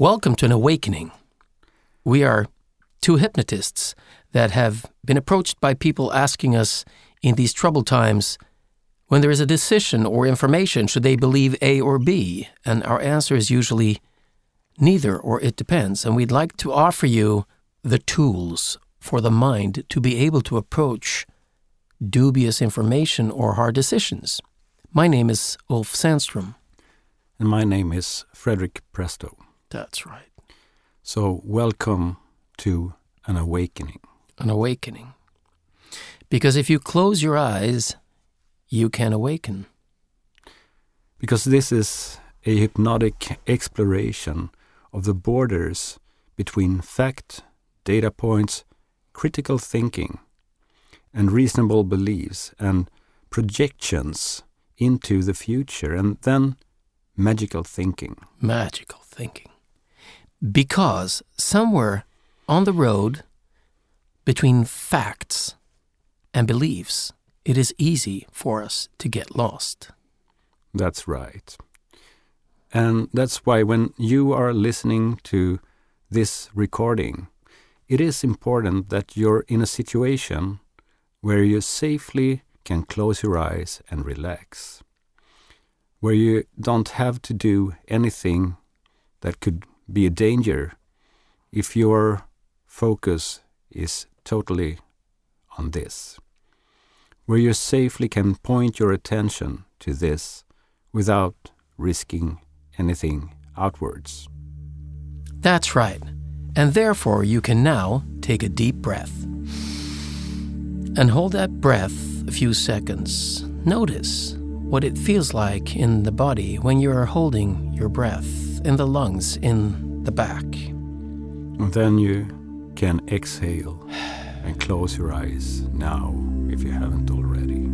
Welcome to an awakening. We are two hypnotists that have been approached by people asking us in these troubled times when there is a decision or information, should they believe A or B? And our answer is usually neither or it depends. And we'd like to offer you the tools for the mind to be able to approach dubious information or hard decisions. My name is Ulf Sandstrom. And my name is Frederick Presto. That's right. So, welcome to an awakening. An awakening. Because if you close your eyes, you can awaken. Because this is a hypnotic exploration of the borders between fact, data points, critical thinking, and reasonable beliefs and projections into the future, and then magical thinking. Magical thinking. Because somewhere on the road between facts and beliefs, it is easy for us to get lost. That's right. And that's why when you are listening to this recording, it is important that you're in a situation where you safely can close your eyes and relax, where you don't have to do anything that could be a danger if your focus is totally on this, where you safely can point your attention to this without risking anything outwards. That's right. And therefore, you can now take a deep breath. And hold that breath a few seconds. Notice what it feels like in the body when you are holding your breath, in the lungs, in the back. And then you can exhale and close your eyes now if you haven't already.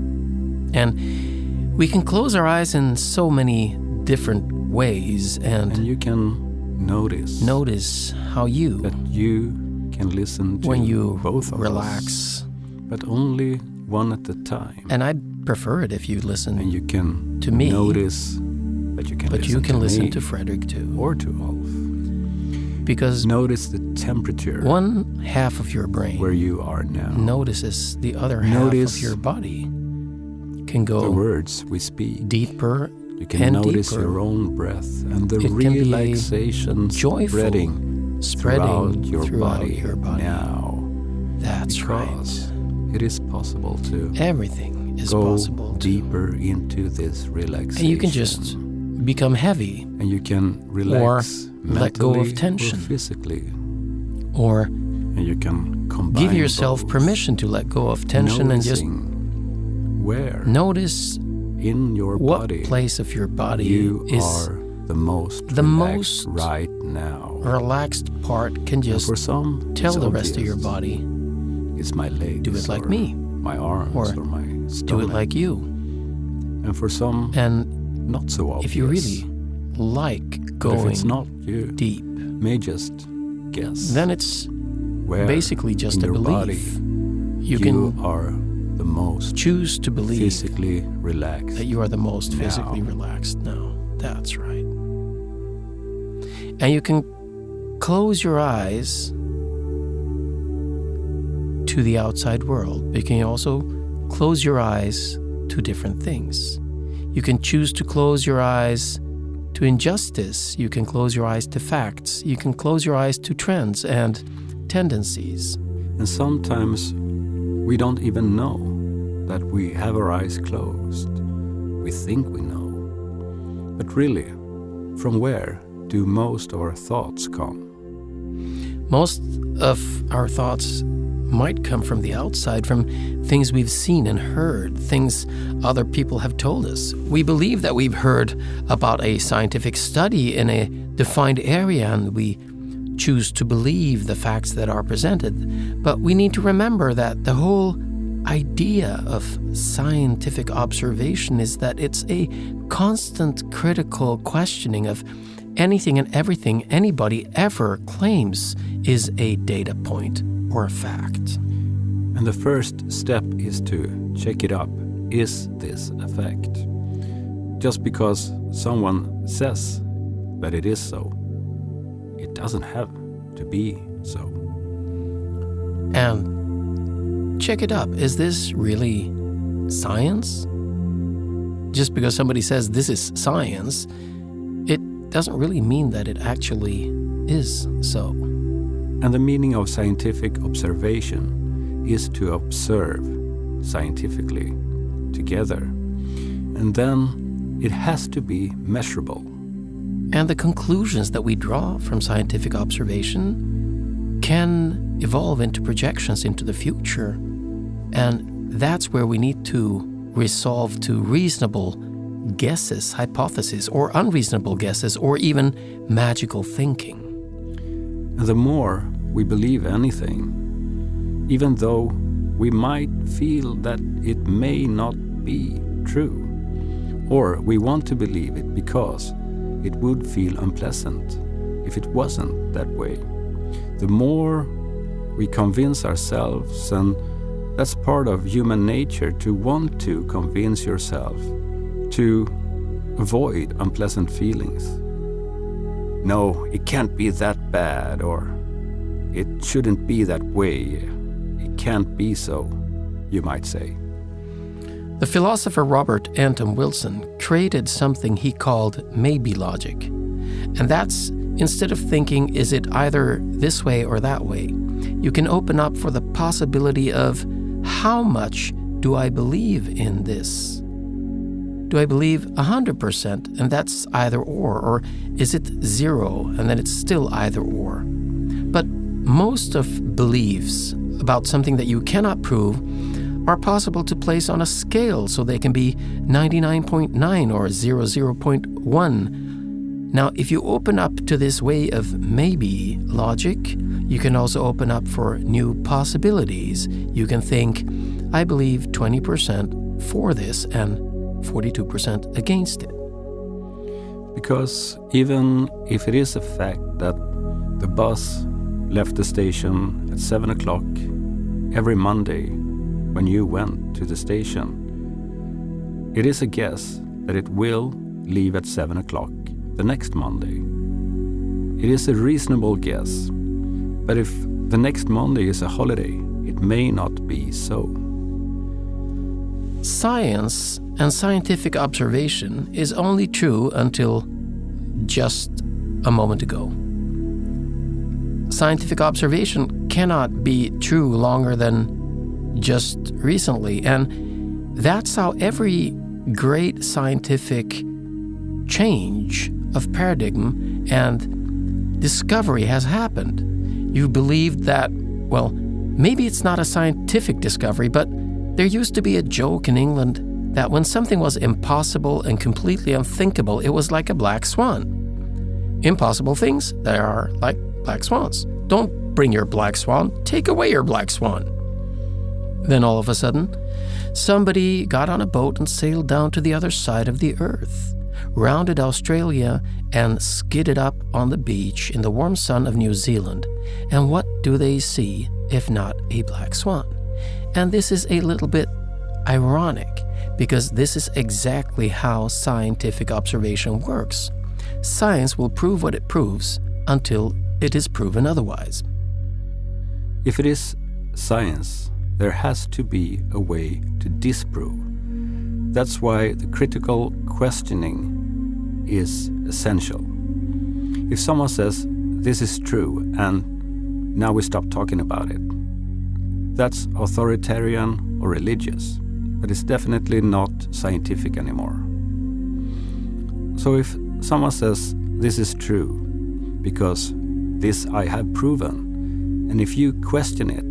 And we can close our eyes in so many different ways and, And you can notice notice how you, that you can listen to when you both of relax, us, but only one at a time. and I'd prefer it if you listen, and you can to me, notice that you can but listen you can to listen me to Frederick too. or to Ulf. because Notice the temperature one half of your brain where you are now. notices the other half of your body can go the words we speak. deeper You can notice deeper. your own breath and the It relaxation spreading spreading throughout your throughout body your body. now. That's because right. it is possible to Everything is go possible. to- deeper into this relaxation. And you can just become heavy and you can relax let go of tension. or physically, or and you can combine give yourself both, permission to let go of tension and just noticing where notice in your what body place of your body you is are the most the relaxed most right now. relaxed part can And just for some, tell the rest of your body It's my legs. Do it like me. My arms Or or, my do it like you And for some, and not so obvious. if you really like going it's not, you deep may just guess. then it's where basically just a belief body you can are the most choose to believe physically relaxed. that you are the most physically now. relaxed now. That's right. And you can close your eyes to the outside world. You can also close your eyes to different things. You can choose to close your eyes to injustice. You can close your eyes to facts. You can close your eyes to trends and tendencies. And sometimes we don't even know that we have our eyes closed. We think we know. But really, from where do most of our thoughts come? Most of our thoughts might come from the outside, from things we've seen and heard, things other people have told us. We believe that we've heard about a scientific study in a defined area and we choose to believe the facts that are presented. But we need to remember that the whole idea of scientific observation is that it's a constant critical questioning of anything and everything anybody ever claims is a data point or a fact. And the first step is to check it up. Is this a fact? Just because someone says that it is so, it doesn't have to be so. And check it up. Is this really science? Just because somebody says this is science, it doesn't really mean that it actually is so. And the meaning of scientific observation is to observe scientifically together. And then it has to be measurable. And the conclusions that we draw from scientific observation can evolve into projections into the future. And that's where we need to resolve to reasonable guesses, hypotheses, or unreasonable guesses, or even magical thinking. And the more we believe anything, even though we might feel that it may not be true, or we want to believe it because it would feel unpleasant if it wasn't that way. The more we convince ourselves, and that's part of human nature to want to convince yourself to avoid unpleasant feelings. No, it can't be that bad, or it shouldn't be that way. It can't be so, you might say. The philosopher Robert Anton Wilson created something he called maybe logic. And that's instead of thinking, is it either this way or that way, you can open up for the possibility of how much do I believe in this? Do I believe 100% and that's either or? Or is it zero and then it's still either or? But most of beliefs about something that you cannot prove are possible to place on a scale so they can be 99.9 or 00.1. Now, if you open up to this way of maybe logic, you can also open up for new possibilities. You can think, I believe 20% for this and 42% against it. Because even if it is a fact that the bus left the station at 7 o'clock every Monday when you went to the station. It is a guess that it will leave at 7 o'clock the next Monday. It is a reasonable guess, but if the next Monday is a holiday, it may not be so. Science and scientific observation is only true until just a moment ago. Scientific observation cannot be true longer than just recently. And that's how every great scientific change of paradigm and discovery has happened. You believed that, well, maybe it's not a scientific discovery, but there used to be a joke in England that when something was impossible and completely unthinkable, it was like a black swan. Impossible things, they are like black swans. Don't bring your black swan, take away your black swan. Then all of a sudden, somebody got on a boat and sailed down to the other side of the earth, rounded Australia, and skidded up on the beach in the warm sun of New Zealand. And what do they see if not a black swan? And this is a little bit ironic because this is exactly how scientific observation works. Science will prove what it proves until it is proven otherwise. If it is science, there has to be a way to disprove. That's why the critical questioning is essential. If someone says, this is true, and now we stop talking about it, that's authoritarian or religious, but it's definitely not scientific anymore. So if someone says, this is true, because this I have proven, and if you question it,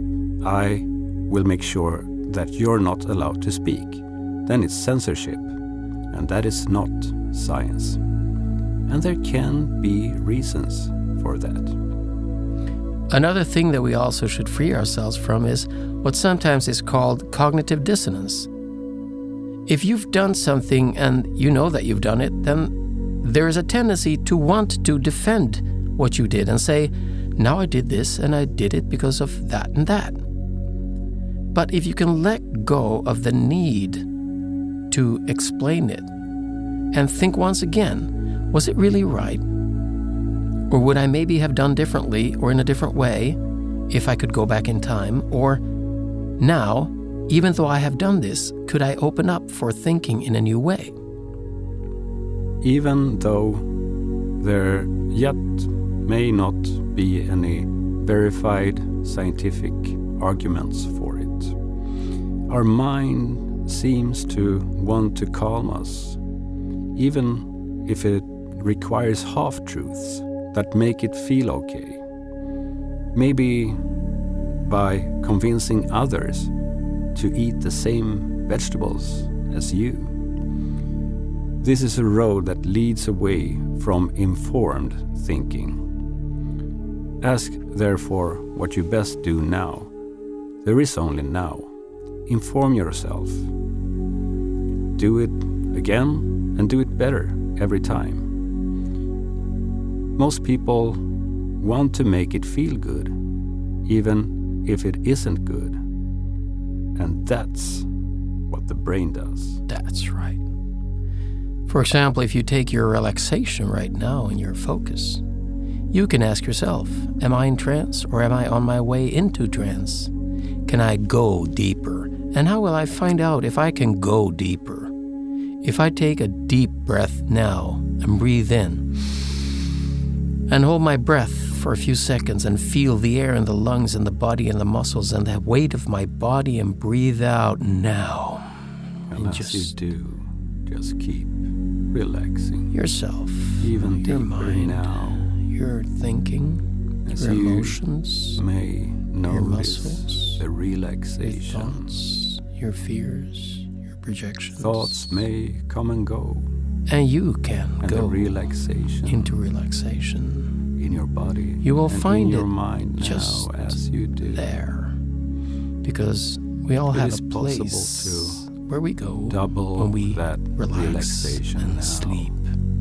I will make sure that you're not allowed to speak, then it's censorship, and that is not science. And there can be reasons for that. Another thing that we also should free ourselves from is what sometimes is called cognitive dissonance. If you've done something and you know that you've done it, then there is a tendency to want to defend what you did and say, Now I did this and I did it because of that and that. But if you can let go of the need to explain it and think once again, was it really right? Or would I maybe have done differently or in a different way if I could go back in time? Or now, even though I have done this, could I open up for thinking in a new way? Even though there yet may not be any verified scientific arguments for it, our mind seems to want to calm us, even if it requires half truths that make it feel okay. Maybe by convincing others to eat the same vegetables as you. This is a road that leads away from informed thinking. Ask, therefore, what you best do now. There is only now. Inform yourself. Do it again and do it better every time. Most people want to make it feel good, even if it isn't good. And that's what the brain does. That's right. For example, if you take your relaxation right now and your focus, you can ask yourself Am I in trance or am I on my way into trance? Can I go deeper? And how will I find out if I can go deeper? If I take a deep breath now and breathe in, and hold my breath for a few seconds and feel the air in the lungs and the body and the muscles and the weight of my body and breathe out now. And, and just you do, just keep relaxing. Yourself, even your mind, now. Your thinking, as your you emotions, may your muscles, the relaxation, your thoughts, your fears, your projections. Thoughts may come and go. And you can and go relaxation. into relaxation in your body. You will find your it mind just as you do there, because we all it have a place where we go double when we that relax relaxation and now. sleep.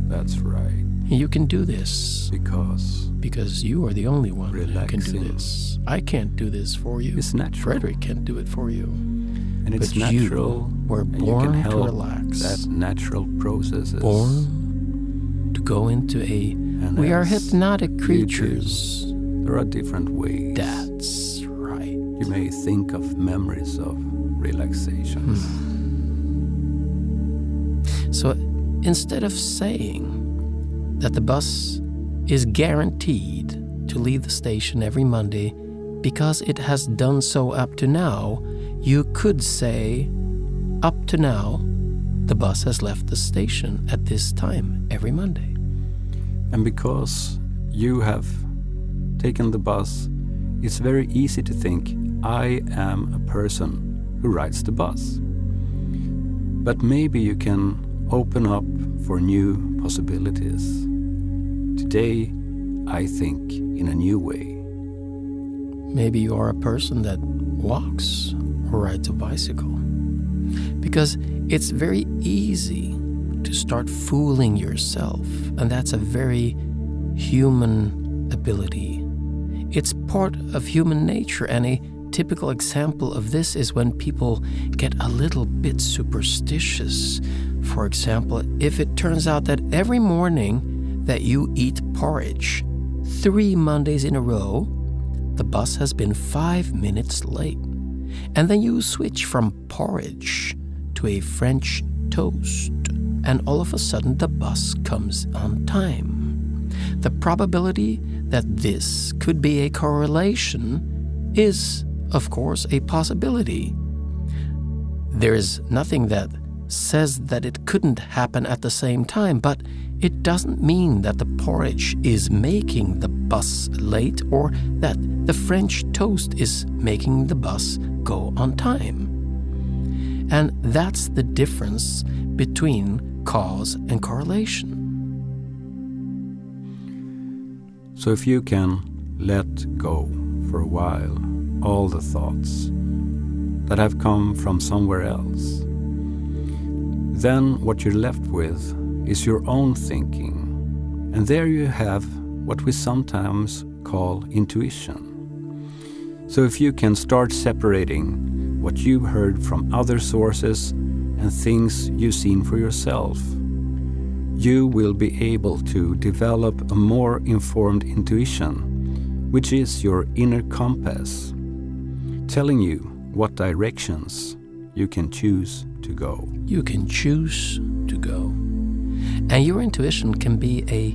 That's right. You can do this because because you are the only one who can do this. I can't do this for you. It's natural. Frederick can't do it for you. And it's but natural. You were and born you can help to relax. That natural processes. Born to go into a. And we are hypnotic creatures. There are different ways. That's right. You may think of memories of relaxation. Hmm. So instead of saying that the bus is guaranteed to leave the station every Monday because it has done so up to now, you could say, up to now, the bus has left the station at this time every Monday. And because you have taken the bus, it's very easy to think, I am a person who rides the bus. But maybe you can open up for new possibilities. Today, I think in a new way. Maybe you are a person that walks or rides a bicycle. Because it's very easy start fooling yourself, and that's a very human ability. It's part of human nature, and a typical example of this is when people get a little bit superstitious. For example, if it turns out that every morning that you eat porridge, three Mondays in a row, the bus has been five minutes late. And then you switch from porridge to a French toast, and all of a sudden the bus comes on time. The probability that this could be a correlation is, of course, a possibility. There is nothing that says that it couldn't happen at the same time, but it doesn't mean that the porridge is making the bus late or that the French toast is making the bus go on time. And that's the difference between cause and correlation. So if you can let go for a while all the thoughts that have come from somewhere else, then what you're left with is your own thinking. And there you have what we sometimes call intuition. So if you can start separating what you've heard from other sources and things you've seen for yourself, you will be able to develop a more informed intuition, which is your inner compass, telling you what directions you can choose to go. You can choose to go. And your intuition can be a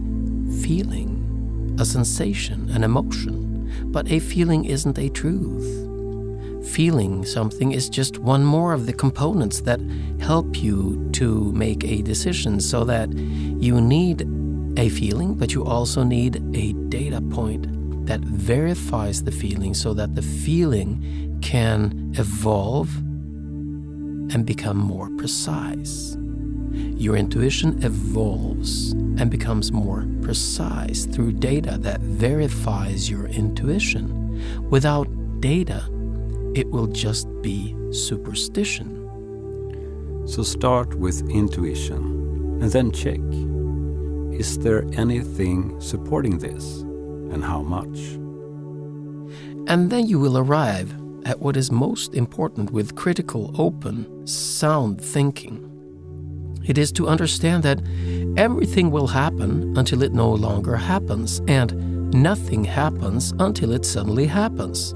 feeling, a sensation, an emotion. But a feeling isn't a truth. Feeling something is just one more of the components that help you to make a decision so that you need a feeling, but you also need a data point that verifies the feeling so that the feeling can evolve and become more precise. Your intuition evolves and becomes more precise through data that verifies your intuition. Without data, it will just be superstition. So start with intuition and then check is there anything supporting this and how much? And then you will arrive at what is most important with critical, open, sound thinking. It is to understand that everything will happen until it no longer happens, and nothing happens until it suddenly happens.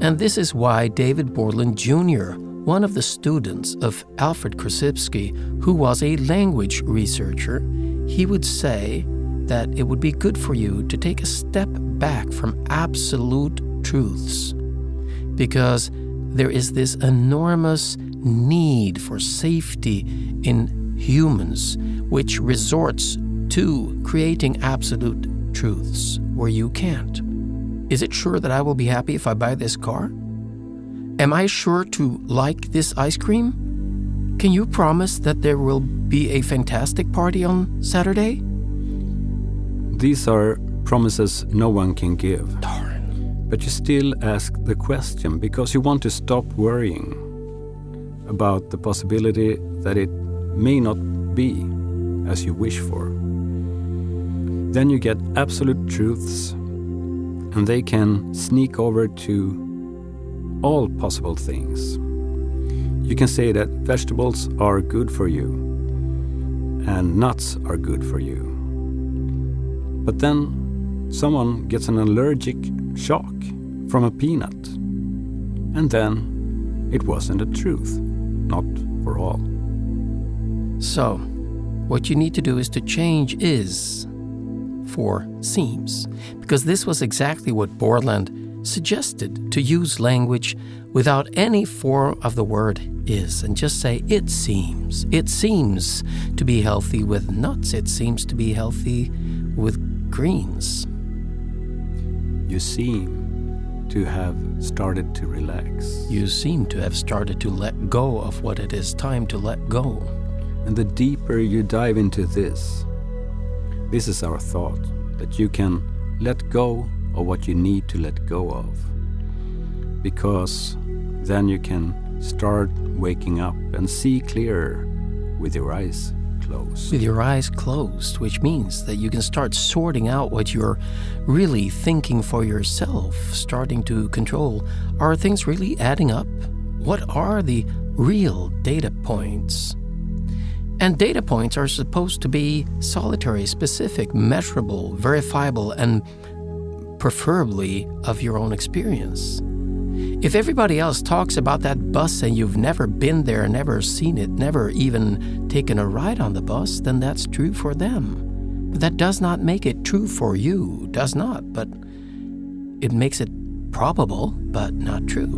And this is why David Bourland Jr., one of the students of Alfred Korzybski, who was a language researcher, he would say that it would be good for you to take a step back from absolute truths because there is this enormous need for safety in humans, which resorts to creating absolute truths where you can't. Is it sure that I will be happy if I buy this car? Am I sure to like this ice cream? Can you promise that there will be a fantastic party on Saturday? These are promises no one can give. Darn. But you still ask the question because you want to stop worrying about the possibility that it may not be as you wish for. Then you get absolute truths, and they can sneak over to all possible things. You can say that vegetables are good for you, and nuts are good for you. But then someone gets an allergic shock from a peanut. And then it wasn't the truth, not for all. So, what you need to do is to change is for seems, because this was exactly what Bourland suggested to use language without any form of the word is and just say it seems. It seems to be healthy with nuts, it seems to be healthy with greens. You seem to have started to relax. You seem to have started to let go of what it is time to let go. And the deeper you dive into this, this is our thought that you can let go of what you need to let go of. Because then you can start waking up and see clearer with your eyes closed. With your eyes closed, which means that you can start sorting out what you're really thinking for yourself, starting to control. Are things really adding up? What are the real data points? And data points are supposed to be solitary, specific, measurable, verifiable, and preferably of your own experience. If everybody else talks about that bus and you've never been there, never seen it, never even taken a ride on the bus, then that's true for them. But that does not make it true for you, does not, but it makes it probable, but not true.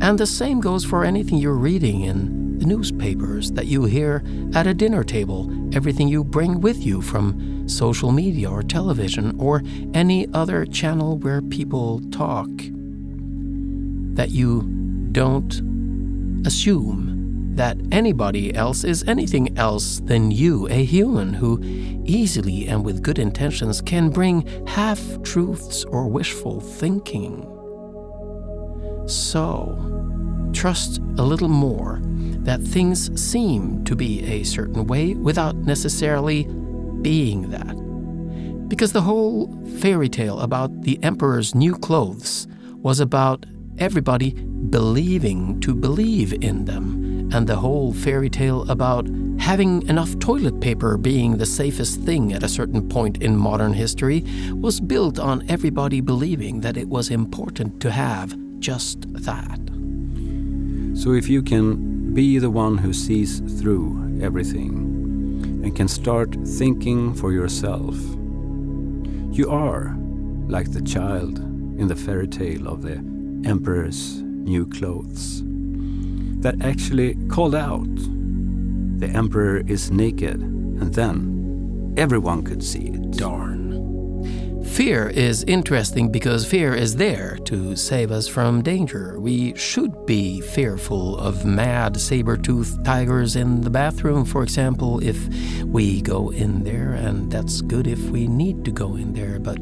And the same goes for anything you're reading in the newspapers, that you hear at a dinner table, everything you bring with you from social media or television or any other channel where people talk that you don't assume that anybody else is anything else than you, a human who easily and with good intentions can bring half truths or wishful thinking. So, trust a little more that things seem to be a certain way without necessarily being that. Because the whole fairy tale about the emperor's new clothes was about everybody believing to believe in them, and the whole fairy tale about having enough toilet paper being the safest thing at a certain point in modern history was built on everybody believing that it was important to have just that. So if you can be the one who sees through everything and can start thinking for yourself, you are like the child in the fairy tale of the emperor's new clothes that actually called out, The emperor is naked, and then everyone could see it. Darn. Fear is interesting because fear is there to save us from danger. We should be fearful of mad saber toothed tigers in the bathroom, for example, if we go in there, and that's good if we need to go in there. But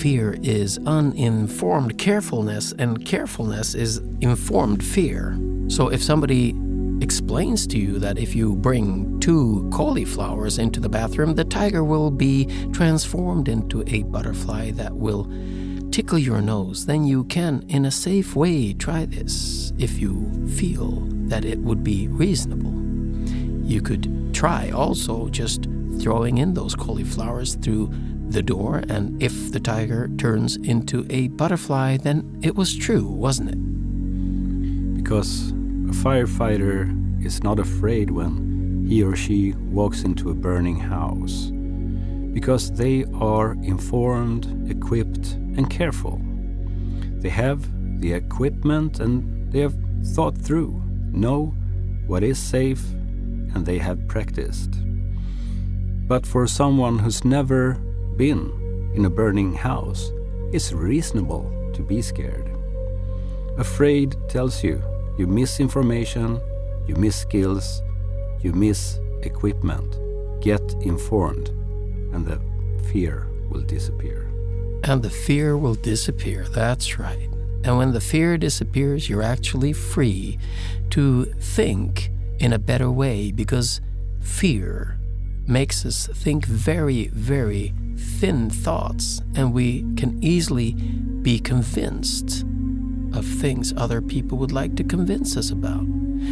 fear is uninformed carefulness, and carefulness is informed fear. So if somebody explains to you that if you bring two cauliflowers into the bathroom, the tiger will be transformed into a butterfly that will tickle your nose, then you can, in a safe way, try this if you feel that it would be reasonable. You could try also just throwing in those cauliflowers through the door, and if the tiger turns into a butterfly, then it was true, wasn't it? Because a firefighter is not afraid when he or she walks into a burning house because they are informed, equipped, and careful. They have the equipment and they have thought through, know what is safe, and they have practiced. But for someone who's never been in a burning house, it's reasonable to be scared. Afraid tells you you miss information, you miss skills, you miss equipment. Get informed, and the fear will disappear. And the fear will disappear, that's right. And when the fear disappears, you're actually free to think in a better way because fear makes us think very, very thin thoughts, and we can easily be convinced of things other people would like to convince us about.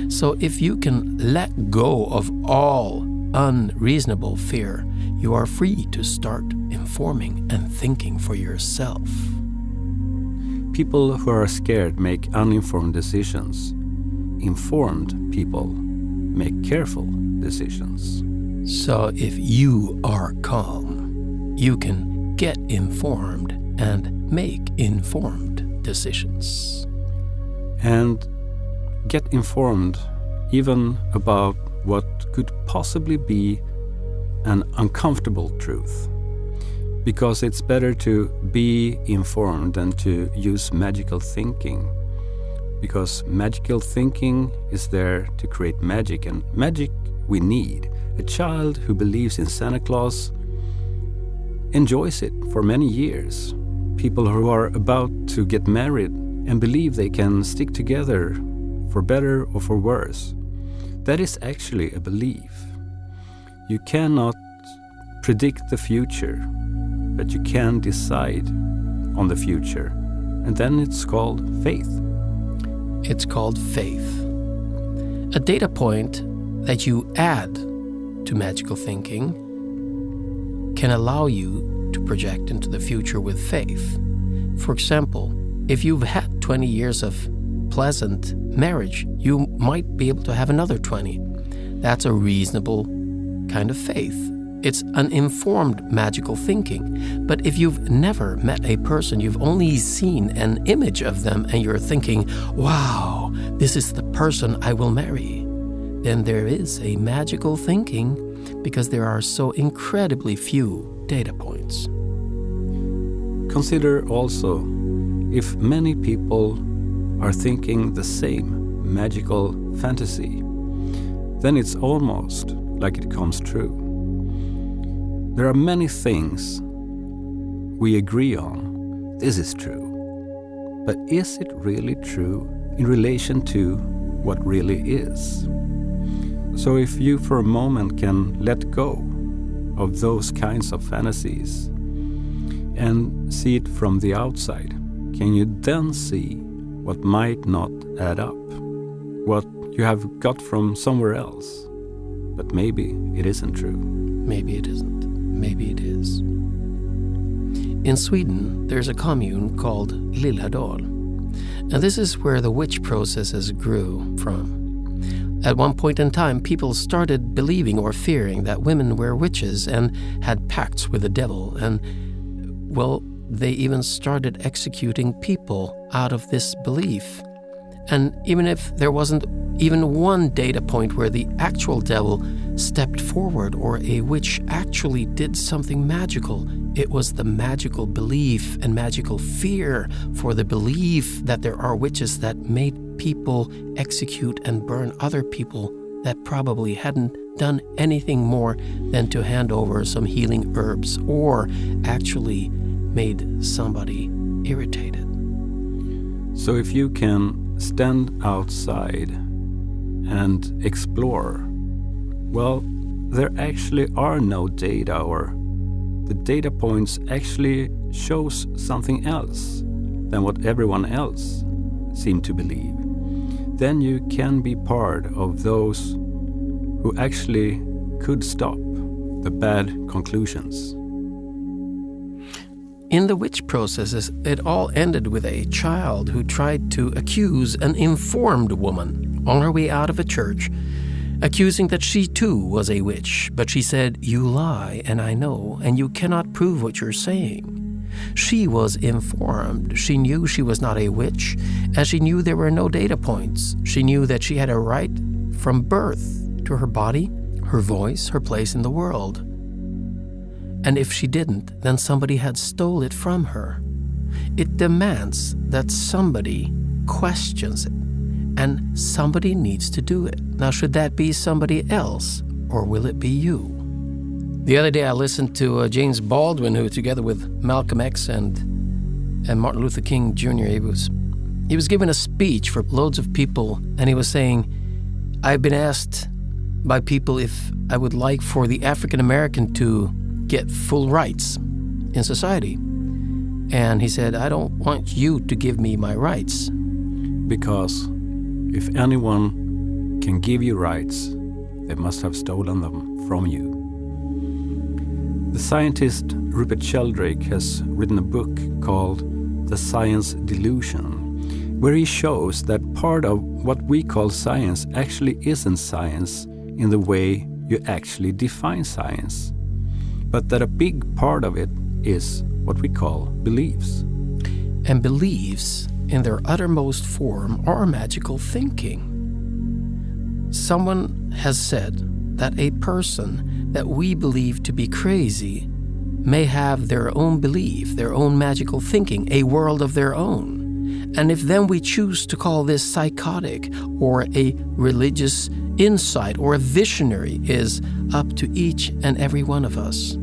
So if you can let go of all unreasonable fear, you are free to start informing and thinking for yourself. People who are scared make uninformed decisions. Informed people make careful decisions. So if you are calm, you can get informed and make informed decisions. And get informed even about what could possibly be an uncomfortable truth. Because it's better to be informed than to use magical thinking. Because magical thinking is there to create magic, and magic we need. A child who believes in Santa Claus enjoys it for many years people who are about to get married and believe they can stick together for better or for worse. That is actually a belief. You cannot predict the future, but you can decide on the future. And then it's called faith. It's called faith. A data point that you add to magical thinking can allow you to project into the future with faith. For example, if you've had 20 years of pleasant marriage, you might be able to have another 20. That's a reasonable kind of faith. It's an informed magical thinking. But if you've never met a person, you've only seen an image of them and you're thinking, wow, this is the person I will marry, then there is a magical thinking because there are so incredibly few data points. Consider also if many people are thinking the same magical fantasy, then it's almost like it comes true. There are many things we agree on. This is true. But is it really true in relation to what really is? So, if you for a moment can let go of those kinds of fantasies and see it from the outside, can you then see what might not add up? What you have got from somewhere else? But maybe it isn't true. Maybe it isn't. Maybe it is. In Sweden, there's a commune called Lilladal, and this is where the witch processes grew from. At one point in time, people started believing or fearing that women were witches and had pacts with the devil, and, well, they even started executing people out of this belief. And even if there wasn't even one data point where the actual devil stepped forward or a witch actually did something magical, it was the magical belief and magical fear for the belief that there are witches that made people execute and burn other people that probably hadn't done anything more than to hand over some healing herbs or actually made somebody irritated. So if you can stand outside and explore, well, there actually are no data or the data points actually shows something else than what everyone else seem to believe then you can be part of those who actually could stop the bad conclusions. In the witch processes, it all ended with a child who tried to accuse an informed woman on her way out of a church, accusing that she too was a witch. But she said, You lie, and I know, and you cannot prove what you're saying. She was informed. She knew she was not a witch, as she knew there were no data points. She knew that she had a right from birth to her body, her voice, her place in the world. And if she didn't, then somebody had stole it from her. It demands that somebody questions it, and somebody needs to do it. Now, should that be somebody else, or will it be you? The other day, I listened to uh, James Baldwin, who, together with Malcolm X and and Martin Luther King Jr., he was he was giving a speech for loads of people, and he was saying, "I've been asked by people if I would like for the African American to get full rights in society." And he said, "I don't want you to give me my rights." Because if anyone can give you rights, they must have stolen them from you. The scientist Rupert Sheldrake has written a book called The Science Delusion, where he shows that part of what we call science actually isn't science in the way you actually define science, but that a big part of it is what we call beliefs. And beliefs, in their uttermost form, are magical thinking. Someone has said that a person that we believe to be crazy may have their own belief, their own magical thinking, a world of their own. And if then we choose to call this psychotic or a religious insight or a visionary is up to each and every one of us.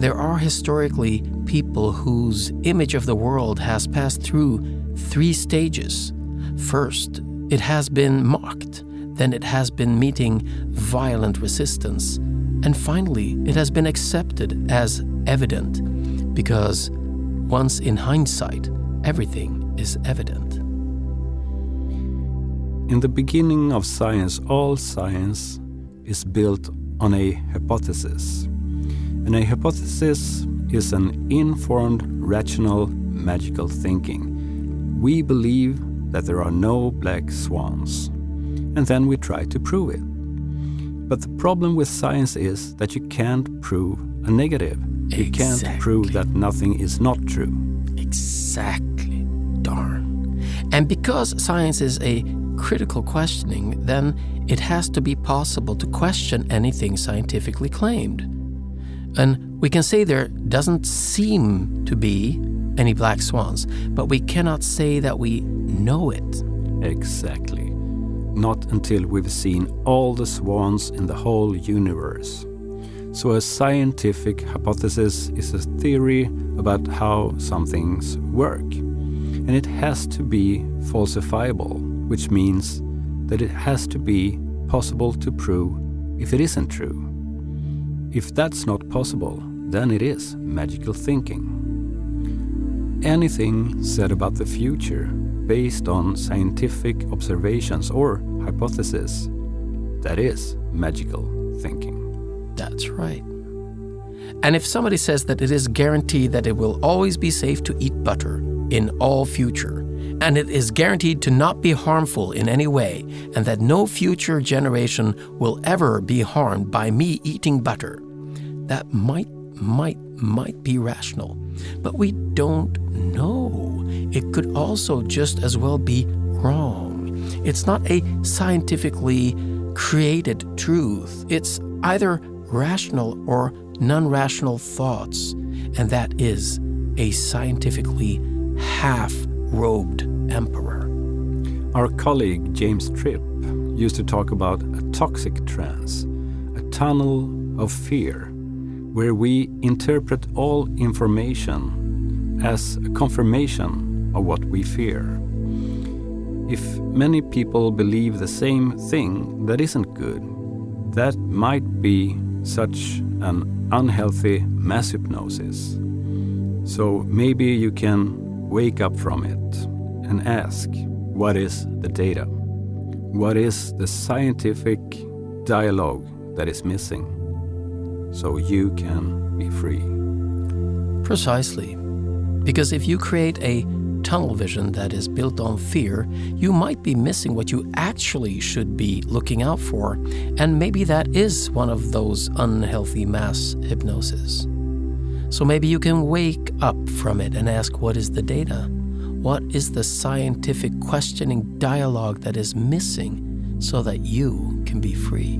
There are historically people whose image of the world has passed through three stages. First, it has been mocked, then it has been meeting violent resistance, and finally, it has been accepted as evident because once in hindsight, everything is evident. In the beginning of science, all science is built on a hypothesis. And a hypothesis is an informed, rational, magical thinking. We believe that there are no black swans, and then we try to prove it. But the problem with science is that you can't prove a negative. Exactly. You can't prove that nothing is not true. Exactly. Darn. And because science is a critical questioning, then it has to be possible to question anything scientifically claimed. And we can say there doesn't seem to be any black swans, but we cannot say that we know it. Exactly not until we've seen all the swans in the whole universe. So, a scientific hypothesis is a theory about how some things work. And it has to be falsifiable, which means that it has to be possible to prove if it isn't true. If that's not possible, then it is magical thinking. Anything said about the future based on scientific observations or hypotheses That is magical thinking. That's right. And if somebody says that it is guaranteed that it will always be safe to eat butter in all future, and it is guaranteed to not be harmful in any way, and that no future generation will ever be harmed by me eating butter, that might, might, might be rational. But we don't know. It could also just as well be wrong. It's not a scientifically created truth. It's either rational or non rational thoughts, and that is a scientifically half robed emperor. Our colleague James Tripp used to talk about a toxic trance, a tunnel of fear, where we interpret all information as a confirmation of what we fear. If many people believe the same thing that isn't good, that might be such an unhealthy mass hypnosis. So maybe you can wake up from it and ask what is the data? What is the scientific dialogue that is missing? So you can be free. Precisely. Because if you create a tunnel vision that is built on fear, you might be missing what you actually should be looking out for, and maybe that is one of those unhealthy mass hypnosis. So maybe you can wake up from it and ask what is the data? What is the scientific questioning dialogue that is missing so that you can be free?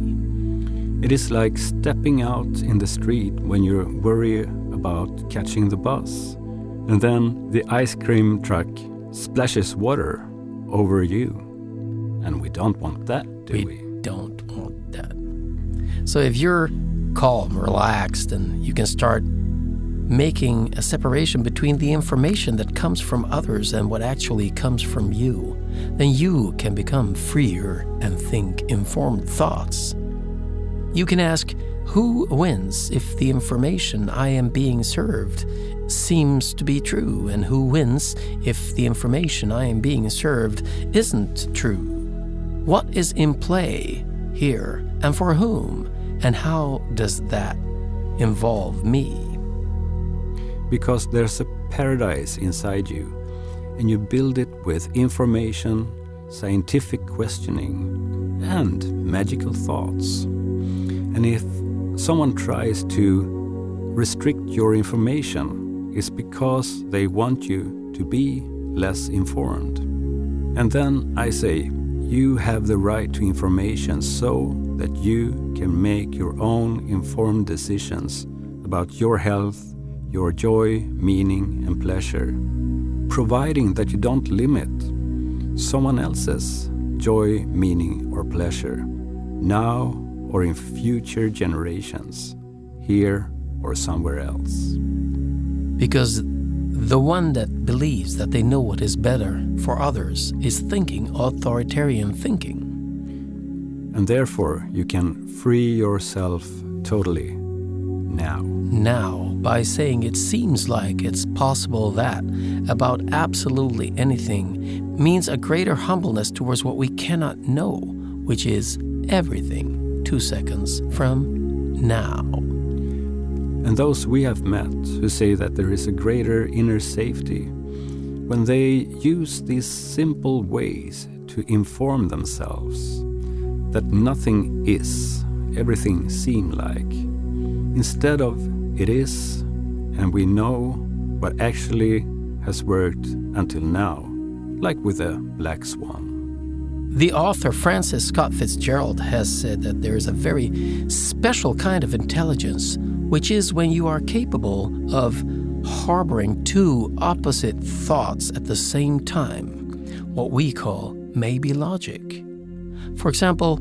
It is like stepping out in the street when you're worried about catching the bus and then the ice cream truck splashes water over you. And we don't want that, do we? We don't want that. So if you're calm, relaxed, and you can start making a separation between the information that comes from others and what actually comes from you, then you can become freer and think informed thoughts. You can ask, who wins if the information I am being served seems to be true, and who wins if the information I am being served isn't true? What is in play here, and for whom, and how does that involve me? Because there's a paradise inside you, and you build it with information, scientific questioning, and magical thoughts. And if someone tries to restrict your information, is because they want you to be less informed. And then I say, you have the right to information so that you can make your own informed decisions about your health, your joy, meaning, and pleasure, providing that you don't limit someone else's joy, meaning, or pleasure, now or in future generations, here or somewhere else. Because the one that believes that they know what is better for others is thinking authoritarian thinking. And therefore, you can free yourself totally now. Now, by saying it seems like it's possible that about absolutely anything means a greater humbleness towards what we cannot know, which is everything two seconds from now. And those we have met who say that there is a greater inner safety when they use these simple ways to inform themselves that nothing is, everything seem like, instead of it is, and we know what actually has worked until now, like with a black swan. The author Francis Scott Fitzgerald has said that there is a very special kind of intelligence which is when you are capable of harboring two opposite thoughts at the same time, what we call maybe logic. For example,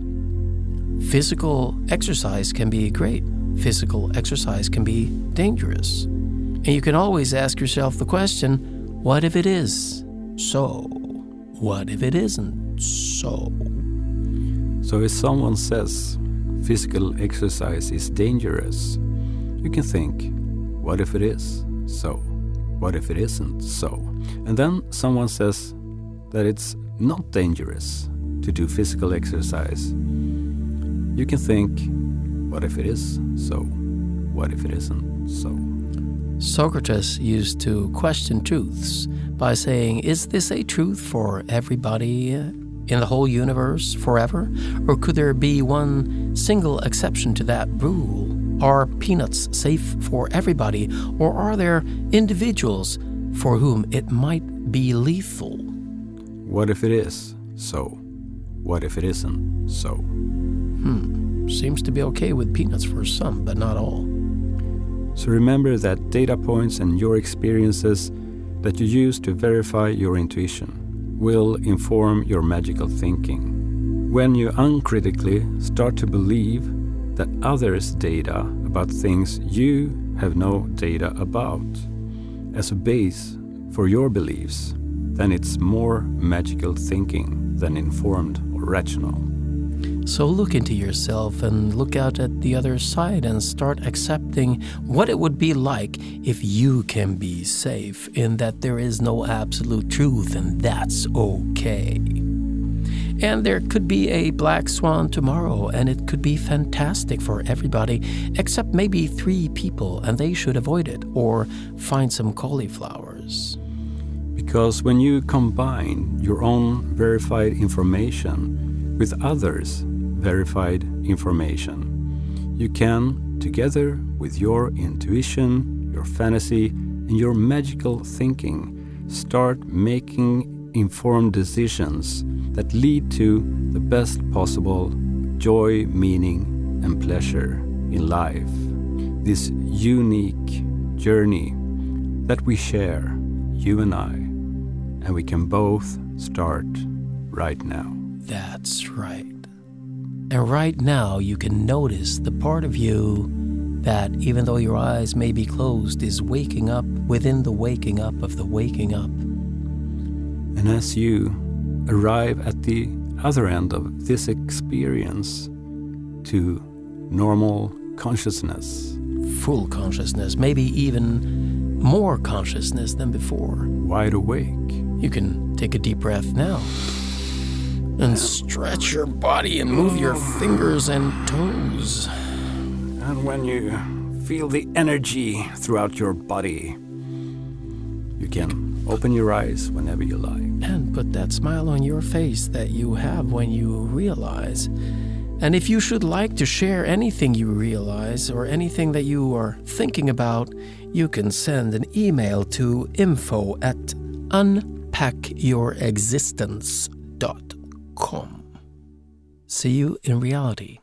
physical exercise can be great, physical exercise can be dangerous. And you can always ask yourself the question what if it is so? What if it isn't so? So, if someone says physical exercise is dangerous, you can think, what if it is so? What if it isn't so? And then someone says that it's not dangerous to do physical exercise. You can think, what if it is so? What if it isn't so? Socrates used to question truths by saying, Is this a truth for everybody in the whole universe forever? Or could there be one single exception to that rule? Are peanuts safe for everybody? Or are there individuals for whom it might be lethal? What if it is so? What if it isn't so? Hmm. Seems to be okay with peanuts for some, but not all. So remember that data points and your experiences that you use to verify your intuition will inform your magical thinking. When you uncritically start to believe that others' data about things you have no data about as a base for your beliefs, then it's more magical thinking than informed or rational. So look into yourself and look out at the other side and start accepting what it would be like if you can be safe in that there is no absolute truth and that's okay. And there could be a black swan tomorrow, and it could be fantastic for everybody, except maybe three people, and they should avoid it or find some cauliflowers. Because when you combine your own verified information with others' verified information. You can, together with your intuition, your fantasy, and your magical thinking, start making informed decisions that lead to the best possible joy, meaning, and pleasure in life. This unique journey that we share, you and I, and we can both start right now. That's right. And right now, you can notice the part of you that, even though your eyes may be closed, is waking up within the waking up of the waking up. And as you arrive at the other end of this experience to normal consciousness, full consciousness, maybe even more consciousness than before, wide awake, you can take a deep breath now and stretch your body and move your fingers and toes. And when you feel the energy throughout your body, you can open your eyes whenever you like. And put that smile on your face that you have when you realize. And if you should like to share anything you realize or anything that you are thinking about, you can send an email to info at unpackyourexistence.com. See you in reality.